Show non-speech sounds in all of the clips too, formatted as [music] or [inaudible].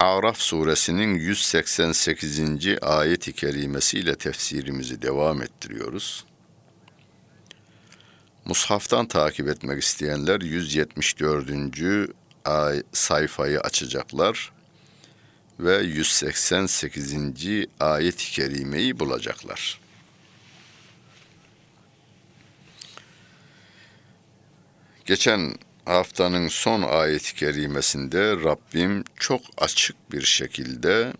Araf suresinin 188. ayet-i kerimesiyle tefsirimizi devam ettiriyoruz. Mushaftan takip etmek isteyenler 174. Ay, sayfayı açacaklar ve 188. ayet-i kerimeyi bulacaklar. Geçen haftanın son ayet-i kerimesinde Rabbim çok açık bir şekilde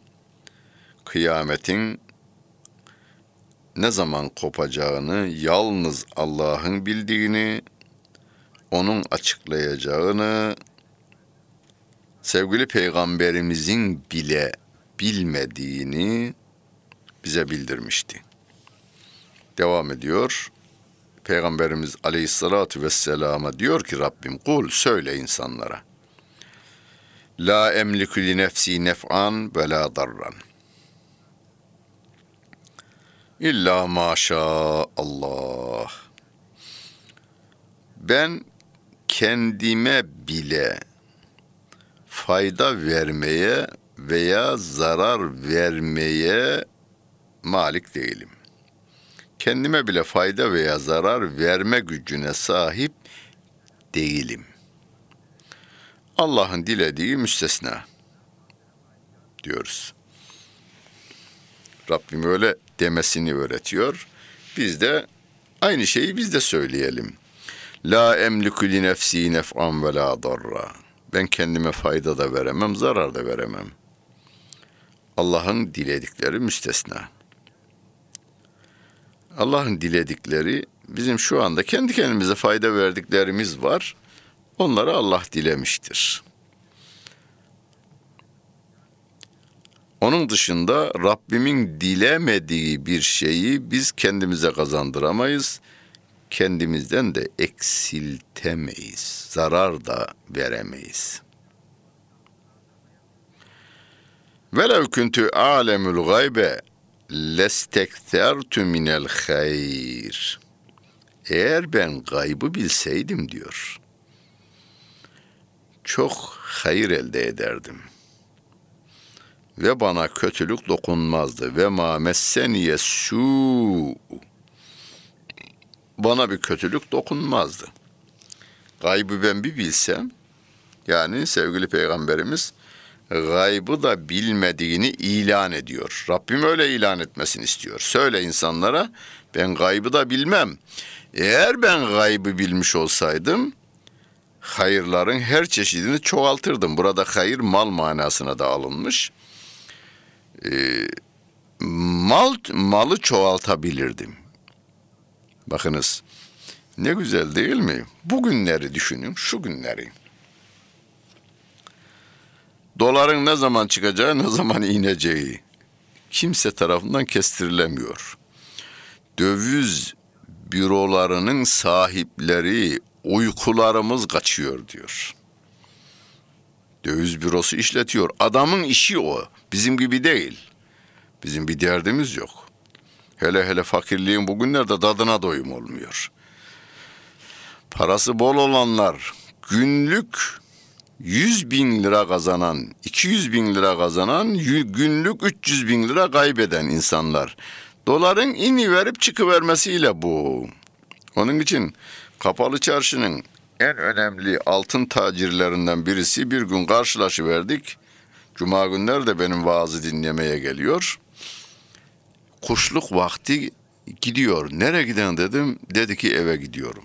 kıyametin ne zaman kopacağını yalnız Allah'ın bildiğini, onun açıklayacağını, sevgili peygamberimizin bile bilmediğini bize bildirmişti. Devam ediyor. Peygamberimiz aleyhissalatu vesselama diyor ki Rabbim kul söyle insanlara. La emliku li nefsi nef'an ve la darran. İlla maşa Allah. Ben kendime bile fayda vermeye veya zarar vermeye malik değilim kendime bile fayda veya zarar verme gücüne sahip değilim. Allah'ın dilediği müstesna diyoruz. Rabbim öyle demesini öğretiyor. Biz de aynı şeyi biz de söyleyelim. La emliku li nefsi nef'an ve la darra. Ben kendime fayda da veremem, zarar da veremem. Allah'ın diledikleri müstesna. Allah'ın diledikleri bizim şu anda kendi kendimize fayda verdiklerimiz var. Onları Allah dilemiştir. Onun dışında Rabbimin dilemediği bir şeyi biz kendimize kazandıramayız. Kendimizden de eksiltemeyiz. Zarar da veremeyiz. Velev kuntu alemul gaybe lestektertu minel hayr. Eğer ben gaybı bilseydim diyor. Çok hayır elde ederdim. Ve bana kötülük dokunmazdı. Ve ma messeniye su. Bana bir kötülük dokunmazdı. Gaybı ben bir bilsem, yani sevgili peygamberimiz gaybı da bilmediğini ilan ediyor. Rabbim öyle ilan etmesini istiyor. Söyle insanlara ben gaybı da bilmem. Eğer ben gaybı bilmiş olsaydım hayırların her çeşidini çoğaltırdım. Burada hayır mal manasına da alınmış. Ee, mal malı çoğaltabilirdim. Bakınız ne güzel değil mi? Bugünleri düşünün, şu günleri. Doların ne zaman çıkacağı, ne zaman ineceği kimse tarafından kestirilemiyor. Döviz bürolarının sahipleri uykularımız kaçıyor diyor. Döviz bürosu işletiyor. Adamın işi o. Bizim gibi değil. Bizim bir derdimiz yok. Hele hele fakirliğin bugünlerde tadına doyum olmuyor. Parası bol olanlar günlük 100 bin lira kazanan, 200 bin lira kazanan, günlük 300 bin lira kaybeden insanlar. Doların ini verip çıkıvermesiyle bu. Onun için kapalı çarşının en önemli altın tacirlerinden birisi bir gün karşılaşıverdik. Cuma günler de benim vaazı dinlemeye geliyor. Kuşluk vakti gidiyor. Nereye giden dedim. Dedi ki eve gidiyorum.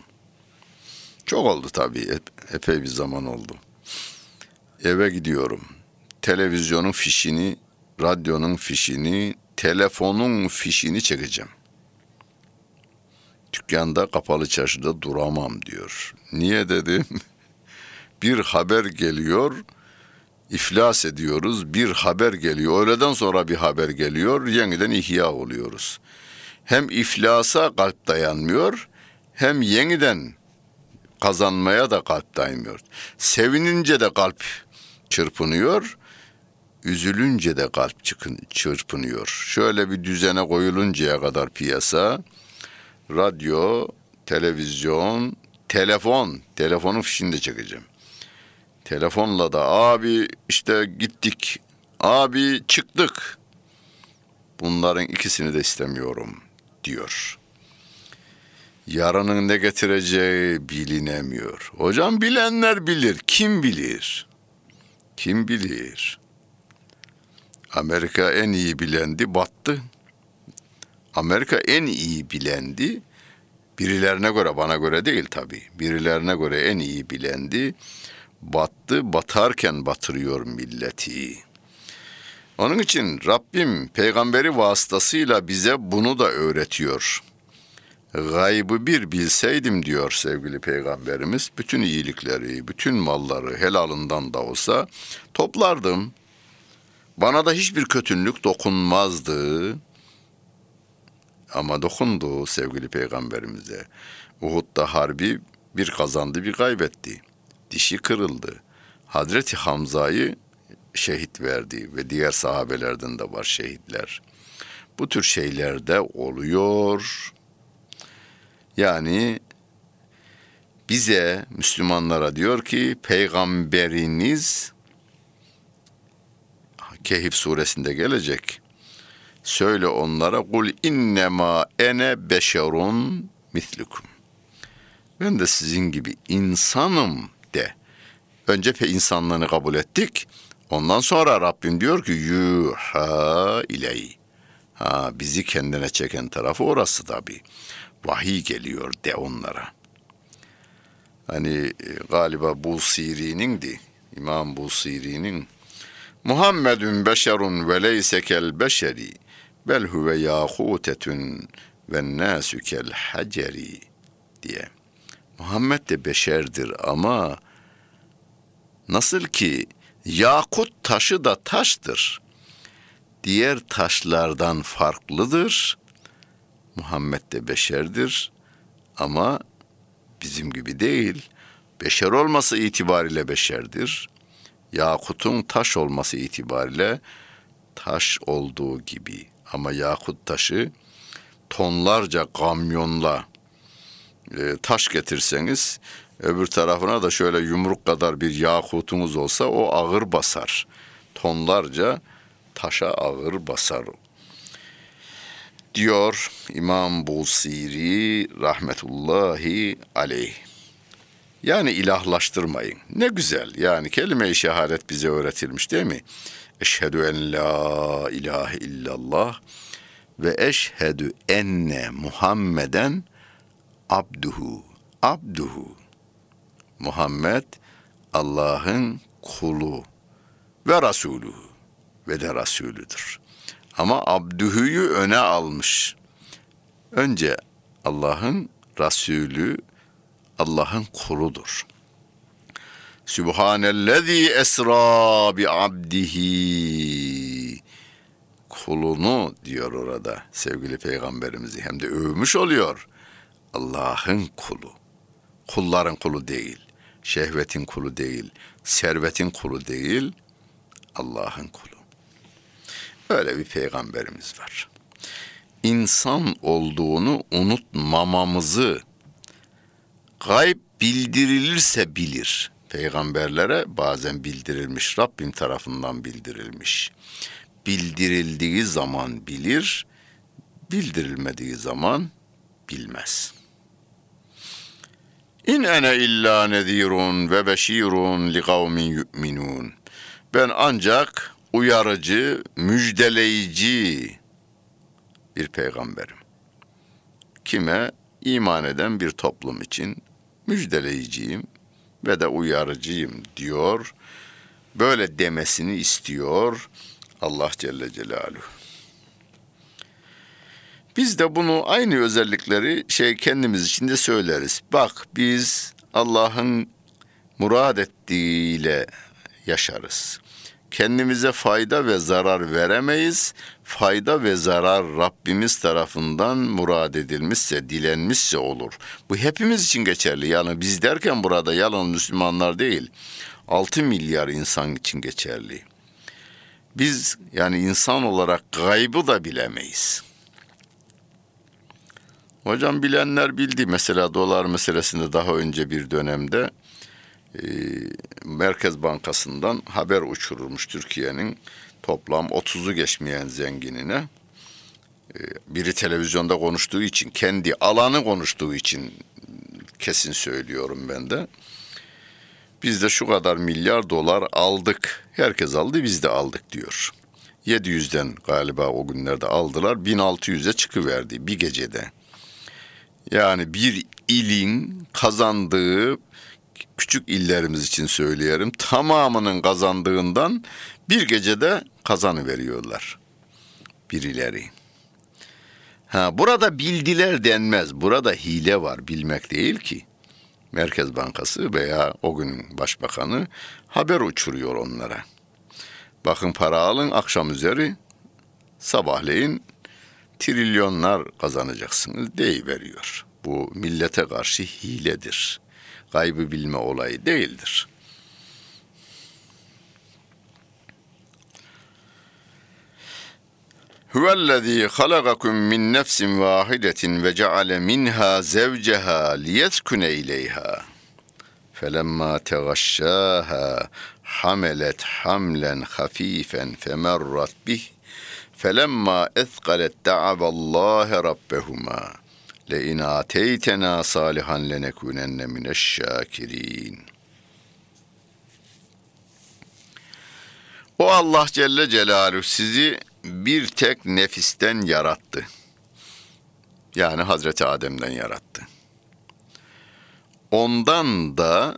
Çok oldu tabii. Epey bir zaman oldu eve gidiyorum. Televizyonun fişini, radyonun fişini, telefonun fişini çekeceğim. Dükkanda kapalı çarşıda duramam diyor. Niye dedim? [laughs] Bir haber geliyor. iflas ediyoruz. Bir haber geliyor. Öğleden sonra bir haber geliyor. Yeniden ihya oluyoruz. Hem iflasa kalp dayanmıyor hem yeniden kazanmaya da kalp dayanmıyor. Sevinince de kalp çırpınıyor. Üzülünce de kalp çıkın, çırpınıyor. Şöyle bir düzene koyuluncaya kadar piyasa radyo, televizyon, telefon, telefonun fişini de çekeceğim. Telefonla da abi işte gittik, abi çıktık. Bunların ikisini de istemiyorum diyor. Yarının ne getireceği bilinemiyor. Hocam bilenler bilir. Kim bilir? Kim bilir? Amerika en iyi bilendi, battı. Amerika en iyi bilendi. Birilerine göre, bana göre değil tabii. Birilerine göre en iyi bilendi. Battı, batarken batırıyor milleti. Onun için Rabbim peygamberi vasıtasıyla bize bunu da öğretiyor. Gaybı bir bilseydim diyor sevgili peygamberimiz. Bütün iyilikleri, bütün malları helalından da olsa toplardım. Bana da hiçbir kötülük dokunmazdı. Ama dokundu sevgili peygamberimize. Uhud'da harbi bir kazandı bir kaybetti. Dişi kırıldı. Hazreti Hamza'yı şehit verdi ve diğer sahabelerden de var şehitler. Bu tür şeyler de oluyor. Yani bize Müslümanlara diyor ki peygamberiniz Kehif suresinde gelecek. Söyle onlara kul innema ene beşerun mislukum. Ben de sizin gibi insanım de. Önce pe insanlığını kabul ettik. Ondan sonra Rabbim diyor ki yuha iley. Ha bizi kendine çeken tarafı orası tabi. Vahiy geliyor de onlara. Hani e, galiba bu Siri'nindi. İmam bu Siri'nin Muhammedun beşerun ve leyse kel beşeri bel huve yahutetun ve nasu kel haceri diye. Muhammed de beşerdir ama nasıl ki yakut taşı da taştır. Diğer taşlardan farklıdır. Muhammed de beşerdir ama bizim gibi değil. Beşer olması itibariyle beşerdir. Yakutun taş olması itibariyle taş olduğu gibi. Ama yakut taşı tonlarca kamyonla e, taş getirseniz öbür tarafına da şöyle yumruk kadar bir yakutunuz olsa o ağır basar. Tonlarca taşa ağır basar. Diyor İmam Busiri rahmetullahi aleyh. Yani ilahlaştırmayın. Ne güzel. Yani kelime-i şehadet bize öğretilmiş değil mi? Eşhedü en la ilahe illallah ve eşhedü enne Muhammeden abduhu. Abduhu. Muhammed Allah'ın kulu ve Resulü ve de Resulüdür. Ama abdühüyü öne almış. Önce Allah'ın Resulü Allah'ın kuludur. Sübhanellezî esra bi abdihi kulunu diyor orada sevgili peygamberimizi hem de övmüş oluyor. Allah'ın kulu. Kulların kulu değil. Şehvetin kulu değil. Servetin kulu değil. Allah'ın kulu. Öyle bir peygamberimiz var. İnsan olduğunu unutmamamızı gayb bildirilirse bilir. Peygamberlere bazen bildirilmiş, Rabbim tarafından bildirilmiş. Bildirildiği zaman bilir, bildirilmediği zaman bilmez. İn ene illa nezirun ve beşirun li kavmin yu'minun. Ben ancak uyarıcı, müjdeleyici bir peygamberim. Kime? iman eden bir toplum için müjdeleyiciyim ve de uyarıcıyım diyor. Böyle demesini istiyor Allah Celle Celaluhu. Biz de bunu aynı özellikleri şey kendimiz için de söyleriz. Bak biz Allah'ın murad ettiğiyle yaşarız. Kendimize fayda ve zarar veremeyiz. Fayda ve zarar Rabbimiz tarafından murad edilmişse, dilenmişse olur. Bu hepimiz için geçerli. Yani biz derken burada yalan Müslümanlar değil. 6 milyar insan için geçerli. Biz yani insan olarak gaybı da bilemeyiz. Hocam bilenler bildi. Mesela dolar meselesinde daha önce bir dönemde e, Merkez Bankası'ndan haber uçurulmuş Türkiye'nin toplam 30'u geçmeyen zenginine. E, biri televizyonda konuştuğu için, kendi alanı konuştuğu için kesin söylüyorum ben de. Biz de şu kadar milyar dolar aldık. Herkes aldı biz de aldık diyor. 700'den galiba o günlerde aldılar. 1600'e çıkıverdi bir gecede. Yani bir ilin kazandığı küçük illerimiz için söyleyelim tamamının kazandığından bir gecede kazanı veriyorlar birileri. Ha burada bildiler denmez. Burada hile var bilmek değil ki. Merkez Bankası veya o günün başbakanı haber uçuruyor onlara. Bakın para alın akşam üzeri sabahleyin trilyonlar kazanacaksınız veriyor. Bu millete karşı hiledir. Gaybı bilme olayı değildir. Huvellezî halagakum min nefsin vâhidetin ve ceale minhâ zevceha liyeskune ileyha. Felemma tegaşşâhâ hamelet hamlen hafifen femerrat bih. Felemma ethqalet da'avallâhe rabbehuma. Le in ateytena salihan lenekunenne mineşşâkirîn. O Allah Celle Celaluhu sizi bir tek nefisten yarattı. Yani Hazreti Adem'den yarattı. Ondan da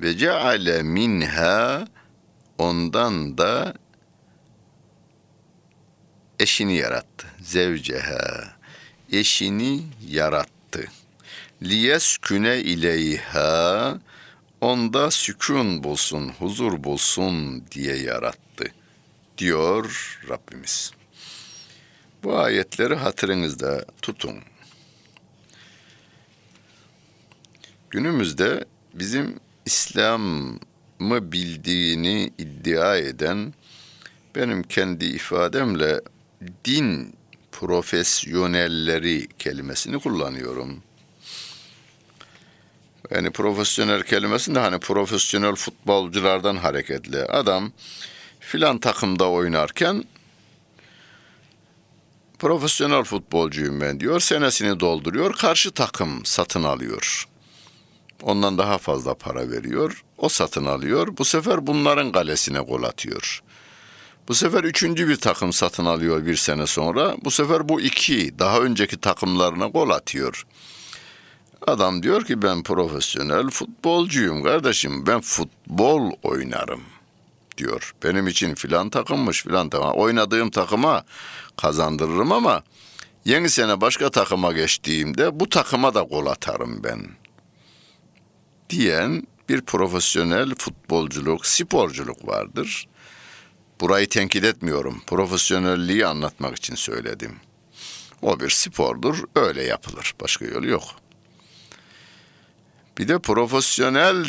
ve ceale minha ondan da eşini yarattı. Zevceha eşini yarattı. Liyesküne ileyha onda sükun bulsun, huzur bulsun diye yarattı diyor Rabbimiz. Bu ayetleri hatırınızda tutun. Günümüzde bizim İslam'ı bildiğini iddia eden benim kendi ifademle din profesyonelleri kelimesini kullanıyorum. Yani profesyonel kelimesinde hani profesyonel futbolculardan hareketli. Adam filan takımda oynarken profesyonel futbolcuyum ben diyor. Senesini dolduruyor. Karşı takım satın alıyor. Ondan daha fazla para veriyor. O satın alıyor. Bu sefer bunların kalesine gol atıyor. Bu sefer üçüncü bir takım satın alıyor bir sene sonra. Bu sefer bu iki daha önceki takımlarına gol atıyor. Adam diyor ki ben profesyonel futbolcuyum kardeşim. Ben futbol oynarım diyor. Benim için filan takımmış filan takım. Oynadığım takıma kazandırırım ama yeni sene başka takıma geçtiğimde bu takıma da gol atarım ben. Diyen bir profesyonel futbolculuk, sporculuk vardır. Burayı tenkit etmiyorum. Profesyonelliği anlatmak için söyledim. O bir spordur, öyle yapılır. Başka yolu yok. Bir de profesyonel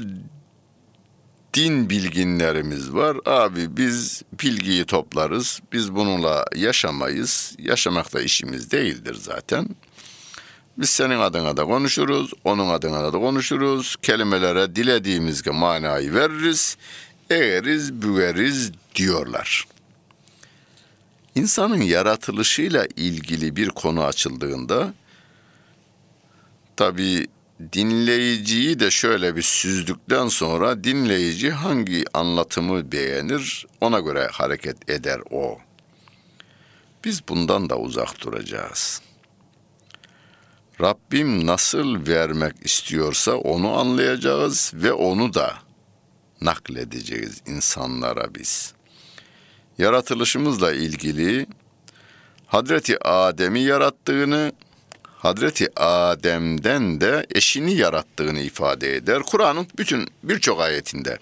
din bilginlerimiz var. Abi biz bilgiyi toplarız. Biz bununla yaşamayız. Yaşamak da işimiz değildir zaten. Biz senin adına da konuşuruz, onun adına da konuşuruz. Kelimelere dilediğimiz manayı veririz. Eğeriz, büveriz diyorlar. İnsanın yaratılışıyla ilgili bir konu açıldığında tabii dinleyiciyi de şöyle bir süzdükten sonra dinleyici hangi anlatımı beğenir ona göre hareket eder o. Biz bundan da uzak duracağız. Rabbim nasıl vermek istiyorsa onu anlayacağız ve onu da nakledeceğiz insanlara biz. Yaratılışımızla ilgili Hazreti Adem'i yarattığını Hazreti Adem'den de eşini yarattığını ifade eder. Kur'an'ın bütün birçok ayetinde.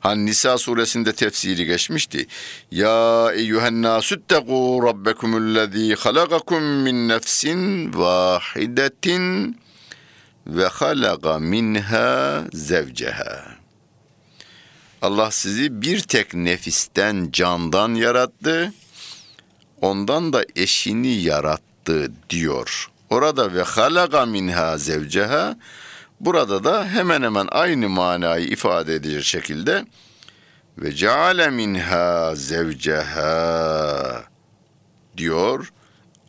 Hani Nisa suresinde tefsiri geçmişti. Ya eyyühen nasüttegû rabbekumullezî halagakum min nefsin vahidetin ve halaga minha zevceha. Allah sizi bir tek nefisten, candan yarattı. Ondan da eşini yarattı diyor. Orada ve halaga minha zevceha burada da hemen hemen aynı manayı ifade edecek şekilde ve ceale minha zevceha diyor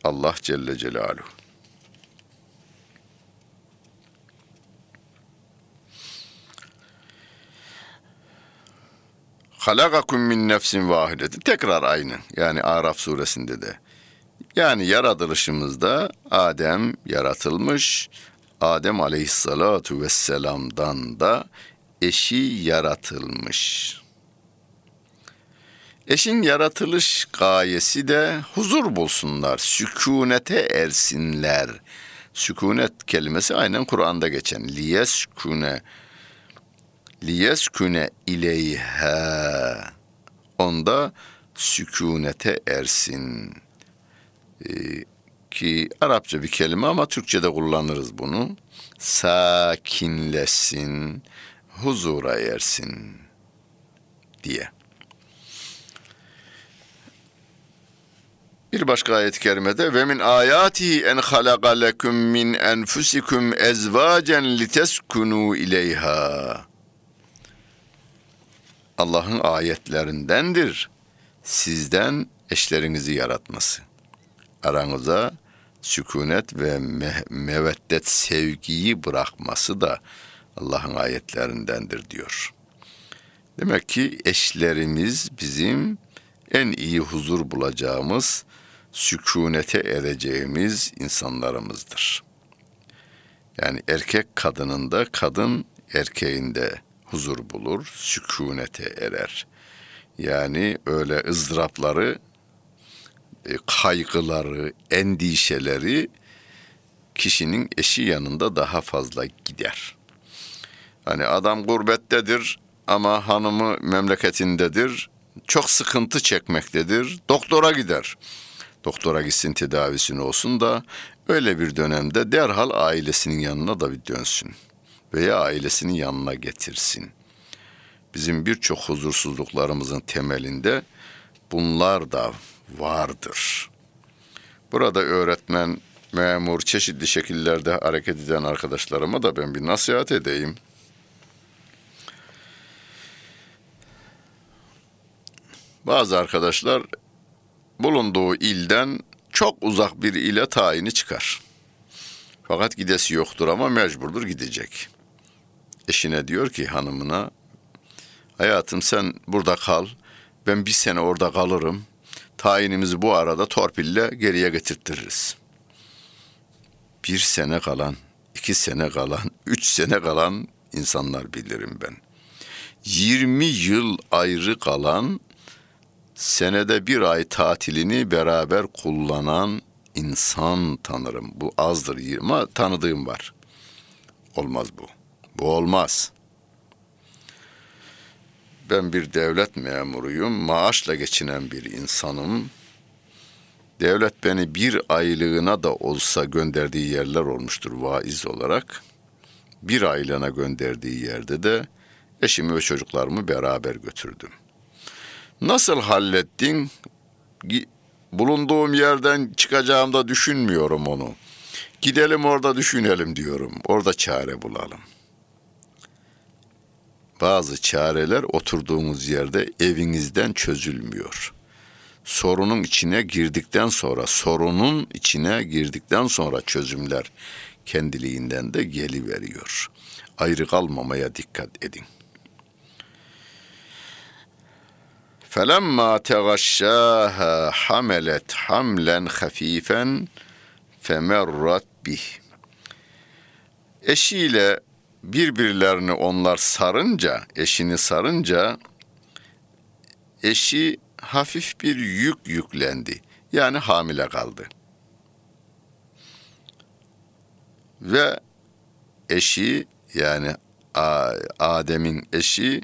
Allah Celle Celaluhu. Halakakum min nefsin vahidetin. Tekrar aynı. Yani Araf suresinde de. Yani yaratılışımızda Adem yaratılmış. Adem aleyhissalatu vesselam'dan da eşi yaratılmış. Eşin yaratılış gayesi de huzur bulsunlar, sükunete ersinler. Sükunet kelimesi aynen Kur'an'da geçen. Liyeskune liyeskune ileyha onda sükunete ersin ee, ki Arapça bir kelime ama Türkçe'de kullanırız bunu sakinleşsin huzura ersin diye. Bir başka ayet-i kerimede ve min ayati en halaka lekum min enfusikum ezvacen liteskunu ileyha. Allah'ın ayetlerindendir. Sizden eşlerinizi yaratması. Aranıza sükunet ve me- meveddet sevgiyi bırakması da Allah'ın ayetlerindendir diyor. Demek ki eşlerimiz bizim en iyi huzur bulacağımız, sükunete ereceğimiz insanlarımızdır. Yani erkek kadınında, kadın erkeğinde huzur bulur, sükunete erer. Yani öyle ızdırapları, e, kaygıları, endişeleri kişinin eşi yanında daha fazla gider. Hani adam gurbettedir ama hanımı memleketindedir. Çok sıkıntı çekmektedir. Doktora gider. Doktora gitsin tedavisini olsun da öyle bir dönemde derhal ailesinin yanına da bir dönsün veya ailesinin yanına getirsin. Bizim birçok huzursuzluklarımızın temelinde bunlar da vardır. Burada öğretmen, memur, çeşitli şekillerde hareket eden arkadaşlarıma da ben bir nasihat edeyim. Bazı arkadaşlar bulunduğu ilden çok uzak bir ile tayini çıkar. Fakat gidesi yoktur ama mecburdur gidecek. Eşine diyor ki hanımına, hayatım sen burada kal, ben bir sene orada kalırım. Tayinimizi bu arada torpille geriye getirtiriz. Bir sene kalan, iki sene kalan, [laughs] üç sene kalan insanlar bilirim ben. 20 yıl ayrı kalan senede bir ay tatilini beraber kullanan insan tanırım. Bu azdır ama tanıdığım var. Olmaz bu. Bu olmaz. Ben bir devlet memuruyum. Maaşla geçinen bir insanım. Devlet beni bir aylığına da olsa gönderdiği yerler olmuştur vaiz olarak. Bir aylığına gönderdiği yerde de eşimi ve çocuklarımı beraber götürdüm. Nasıl hallettin? Bulunduğum yerden çıkacağımda düşünmüyorum onu. Gidelim orada düşünelim diyorum. Orada çare bulalım Bazı çareler oturduğumuz yerde evinizden çözülmüyor. Sorunun içine girdikten sonra, sorunun içine girdikten sonra çözümler kendiliğinden de geliveriyor. Ayrı kalmamaya dikkat edin. فَلَمَّا تَغَشَّاهَا حَمَلَتْ حَمْلًا خَف۪يفًا فَمَرَّتْ بِهِ Eşiyle birbirlerini onlar sarınca, eşini sarınca eşi hafif bir yük yüklendi. Yani hamile kaldı. ve eşi yani Adem'in eşi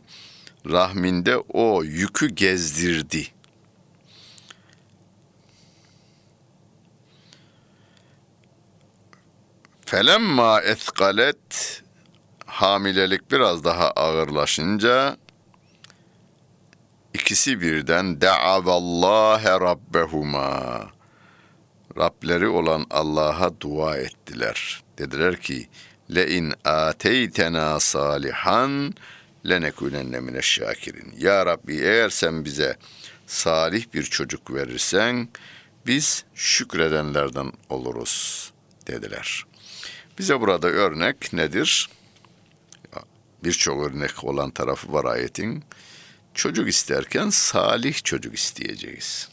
rahminde o yükü gezdirdi. Felemma etkalet hamilelik biraz daha ağırlaşınca ikisi birden de'avallâhe rabbehuma Rableri olan Allah'a dua ettiler. Dediler ki le in ateytena salihan lenekunenne mineşşakirin. Ya Rabbi eğer sen bize salih bir çocuk verirsen biz şükredenlerden oluruz dediler. Bize burada örnek nedir? Birçok örnek olan tarafı var ayetin. Çocuk isterken salih çocuk isteyeceğiz.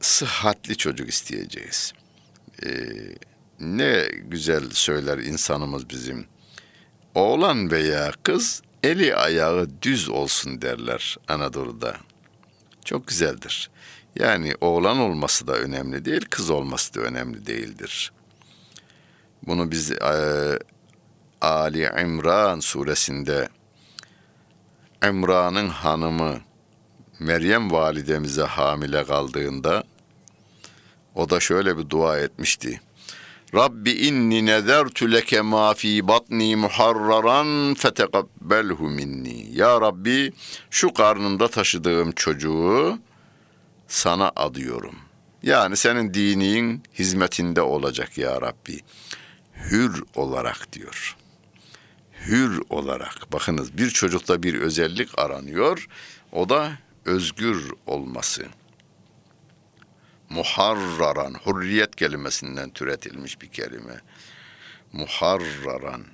Sıhhatli çocuk isteyeceğiz. Ee, ne güzel söyler insanımız bizim. Oğlan veya kız eli ayağı düz olsun derler Anadolu'da. Çok güzeldir. Yani oğlan olması da önemli değil, kız olması da önemli değildir. Bunu biz e, Ali İmran suresinde İmran'ın hanımı Meryem validemize hamile kaldığında o da şöyle bir dua etmişti. Rabbi inni nezertu leke ma fi batni muharraran feteqabbelhu minni. Ya Rabbi şu karnımda taşıdığım çocuğu sana adıyorum. Yani senin dinin hizmetinde olacak ya Rabbi. Hür olarak diyor. Hür olarak. Bakınız bir çocukta bir özellik aranıyor. O da özgür olması. Muharraran, hürriyet kelimesinden türetilmiş bir kelime. Muharraran.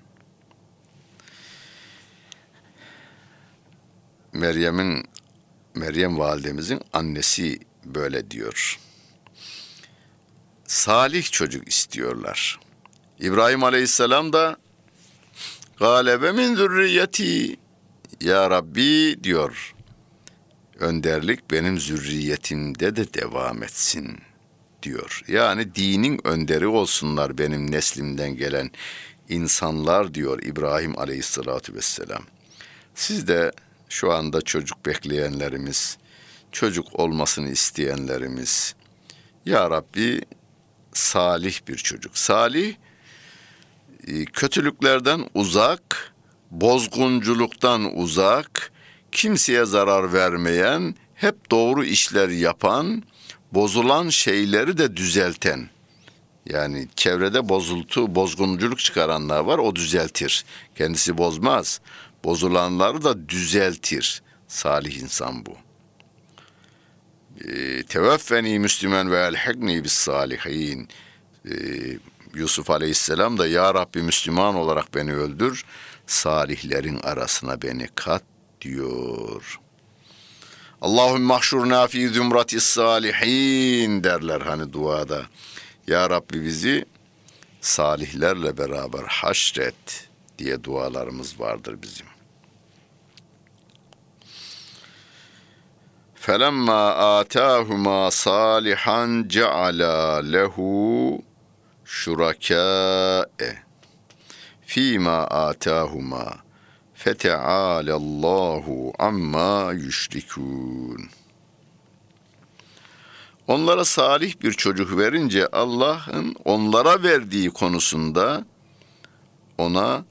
Meryem'in Meryem validemizin annesi böyle diyor. Salih çocuk istiyorlar. İbrahim Aleyhisselam da galebe min zürriyeti ya Rabbi diyor. Önderlik benim zürriyetimde de devam etsin diyor. Yani dinin önderi olsunlar benim neslimden gelen insanlar diyor İbrahim Aleyhisselatü Vesselam. Siz de şu anda çocuk bekleyenlerimiz, çocuk olmasını isteyenlerimiz, Ya Rabbi salih bir çocuk. Salih, kötülüklerden uzak, bozgunculuktan uzak, kimseye zarar vermeyen, hep doğru işler yapan, bozulan şeyleri de düzelten. Yani çevrede bozultu, bozgunculuk çıkaranlar var, o düzeltir. Kendisi bozmaz. Bozulanları da düzeltir. Salih insan bu. E, Teveffeni Müslüman ve elhikni bis salihin. Yusuf Aleyhisselam da Ya Rabbi Müslüman olarak beni öldür, salihlerin arasına beni kat diyor. Allahümme mahşurna fi zümratis salihin derler hani duada. Ya Rabbi bizi salihlerle beraber haşret diye dualarımız vardır bizim. Felemma atahuma salihan ceala lehu şurakâe fîmâ atahuma feteâlellâhu amma yüşrikûn. Onlara salih bir çocuk verince Allah'ın onlara verdiği konusunda ona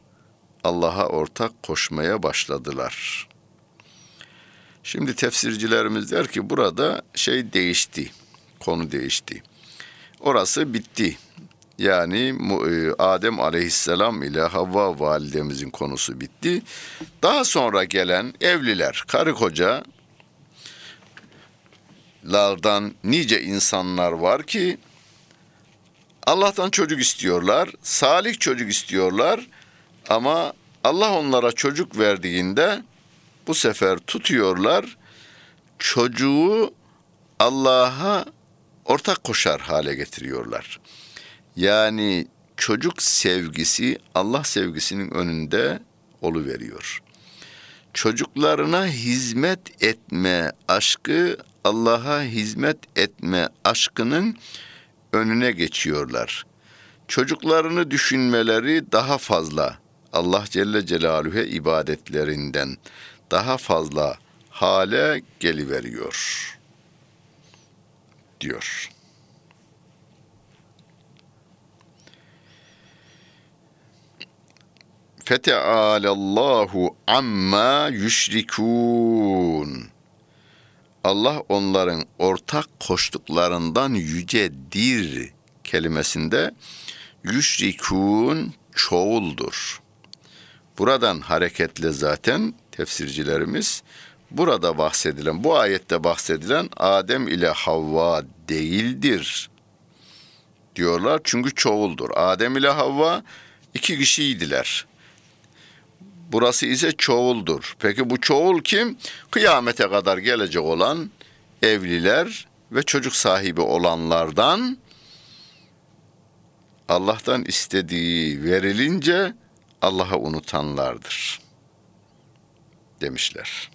Allah'a ortak koşmaya başladılar. Şimdi tefsircilerimiz der ki burada şey değişti, konu değişti. Orası bitti. Yani e, Adem aleyhisselam ile Havva validemizin konusu bitti. Daha sonra gelen evliler, karı koca lardan nice insanlar var ki Allah'tan çocuk istiyorlar, salih çocuk istiyorlar ama Allah onlara çocuk verdiğinde bu sefer tutuyorlar çocuğu Allah'a ortak koşar hale getiriyorlar. Yani çocuk sevgisi Allah sevgisinin önünde veriyor. Çocuklarına hizmet etme aşkı Allah'a hizmet etme aşkının önüne geçiyorlar. Çocuklarını düşünmeleri daha fazla. Allah Celle Celaluhu'ya ibadetlerinden daha fazla hale geliveriyor. Diyor. Fetealallahu amma yüşrikûn. Allah onların ortak koştuklarından yücedir kelimesinde yüşrikûn çoğuldur. Buradan hareketle zaten tefsircilerimiz burada bahsedilen, bu ayette bahsedilen Adem ile Havva değildir diyorlar. Çünkü çoğuldur. Adem ile Havva iki kişiydiler. Burası ise çoğuldur. Peki bu çoğul kim? Kıyamete kadar gelecek olan evliler ve çocuk sahibi olanlardan Allah'tan istediği verilince Allah'a unutanlardır demişler.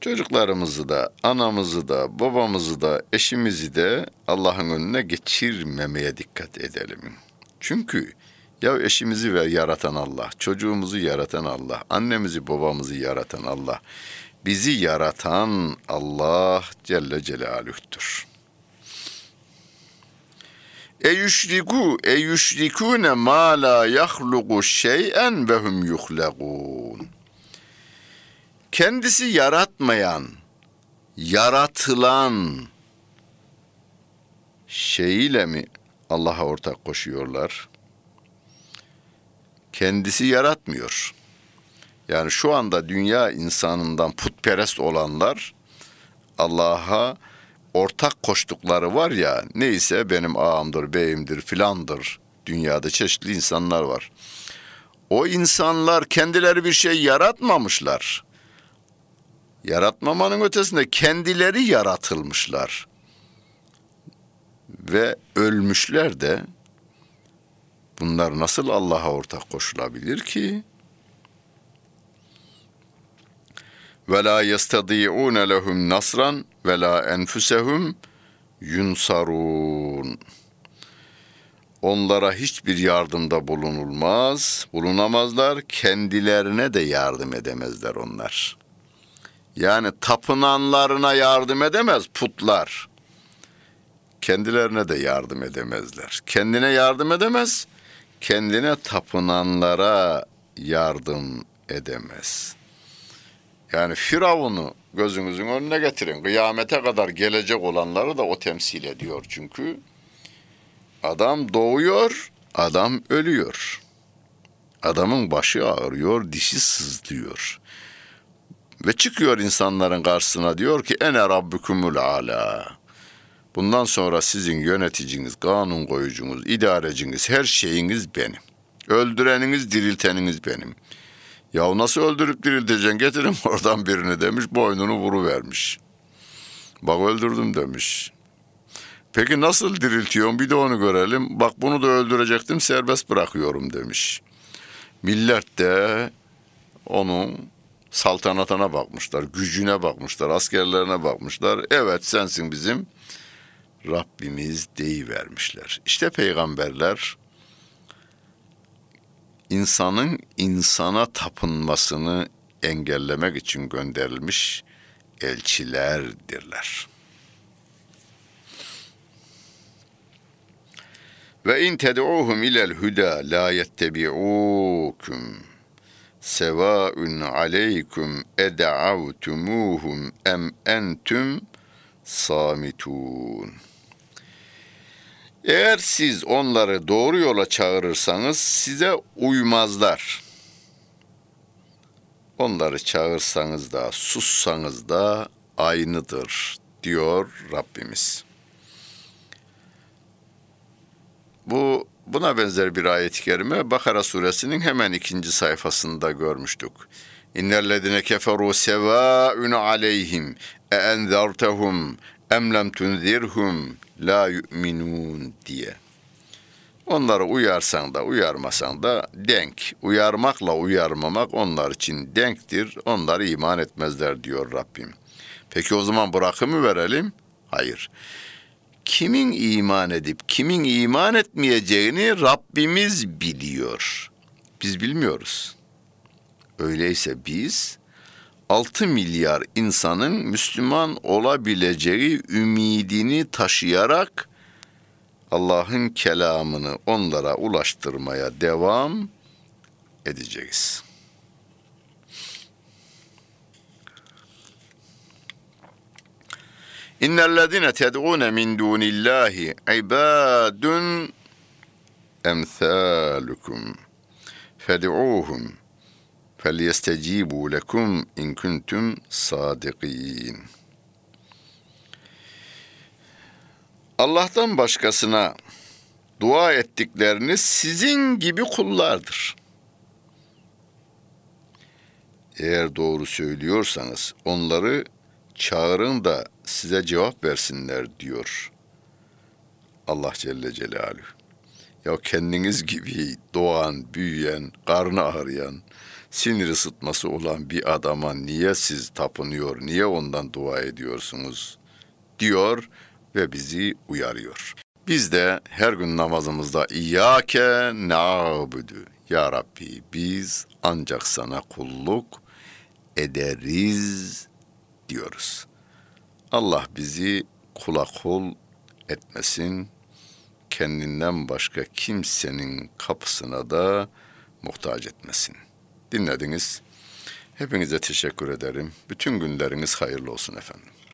Çocuklarımızı da, anamızı da, babamızı da, eşimizi de Allah'ın önüne geçirmemeye dikkat edelim. Çünkü ya eşimizi ve yaratan Allah, çocuğumuzu yaratan Allah, annemizi babamızı yaratan Allah, bizi yaratan Allah Celle Celaluh'tür. E yüşriku e yüşrikune ma la yahluqu şey'en ve hum yuhlaqun. Kendisi yaratmayan, yaratılan şeyiyle mi Allah'a ortak koşuyorlar? Kendisi yaratmıyor. Yani şu anda dünya insanından putperest olanlar Allah'a ortak koştukları var ya neyse benim ağamdır, beyimdir filandır. Dünyada çeşitli insanlar var. O insanlar kendileri bir şey yaratmamışlar. Yaratmamanın ötesinde kendileri yaratılmışlar. Ve ölmüşler de bunlar nasıl Allah'a ortak koşulabilir ki? ve la yestadi'un lehum nasran ve la enfusehum yunsarun. Onlara hiçbir yardımda bulunulmaz, bulunamazlar, kendilerine de yardım edemezler onlar. Yani tapınanlarına yardım edemez putlar. Kendilerine de yardım edemezler. Kendine yardım edemez, kendine tapınanlara yardım edemez.'' Yani Firavun'u gözünüzün önüne getirin. Kıyamete kadar gelecek olanları da o temsil ediyor çünkü. Adam doğuyor, adam ölüyor. Adamın başı ağrıyor, dişi sızlıyor. Ve çıkıyor insanların karşısına diyor ki ene rabbukumul ala. Bundan sonra sizin yöneticiniz, kanun koyucunuz, idareciniz, her şeyiniz benim. Öldüreniniz, dirilteniniz benim. Ya nasıl öldürüp dirilteceksin getirin [laughs] oradan birini demiş boynunu vuru vermiş. Bak öldürdüm demiş. Peki nasıl diriltiyorsun bir de onu görelim. Bak bunu da öldürecektim serbest bırakıyorum demiş. Millet de onun saltanatına bakmışlar, gücüne bakmışlar, askerlerine bakmışlar. Evet sensin bizim Rabbimiz deyivermişler. İşte peygamberler insanın insana tapınmasını engellemek için gönderilmiş elçilerdirler. Ve in ted'uhum ilel huda la yettebi'ukum sevaun aleykum ed'avtumuhum em entum samitun. Eğer siz onları doğru yola çağırırsanız size uymazlar. Onları çağırsanız da sussanız da aynıdır diyor Rabbimiz. Bu buna benzer bir ayet-i kerime Bakara suresinin hemen ikinci sayfasında görmüştük. İnnellezine keferu sevaun aleyhim e enzertehum em lem tunzirhum la yu'minun diye. Onları uyarsan da uyarmasan da denk. Uyarmakla uyarmamak onlar için denktir. Onlar iman etmezler diyor Rabbim. Peki o zaman bırakımı verelim? Hayır. kimin iman edip kimin iman etmeyeceğini Rabbimiz biliyor. Biz bilmiyoruz. Öyleyse biz 6 milyar insanın Müslüman olabileceği ümidini taşıyarak Allah'ın kelamını onlara ulaştırmaya devam edeceğiz. İnnellezine ted'une min dunillahi ibadun emsalukum fed'uhum فَلْيَسْتَجِيبُوا لَكُمْ اِنْ كُنْتُمْ صَادِقِينَ Allah'tan başkasına dua ettikleriniz sizin gibi kullardır. Eğer doğru söylüyorsanız onları çağırın da size cevap versinler diyor Allah Celle Celaluhu. Ya kendiniz gibi doğan, büyüyen, karnı ağrıyan, sinir ısıtması olan bir adama niye siz tapınıyor, niye ondan dua ediyorsunuz diyor ve bizi uyarıyor. Biz de her gün namazımızda İyyâke na'budu. Ya Rabbi biz ancak sana kulluk ederiz diyoruz. Allah bizi kula kul etmesin, kendinden başka kimsenin kapısına da muhtaç etmesin. Dinlediniz. Hepinize teşekkür ederim. Bütün günleriniz hayırlı olsun efendim.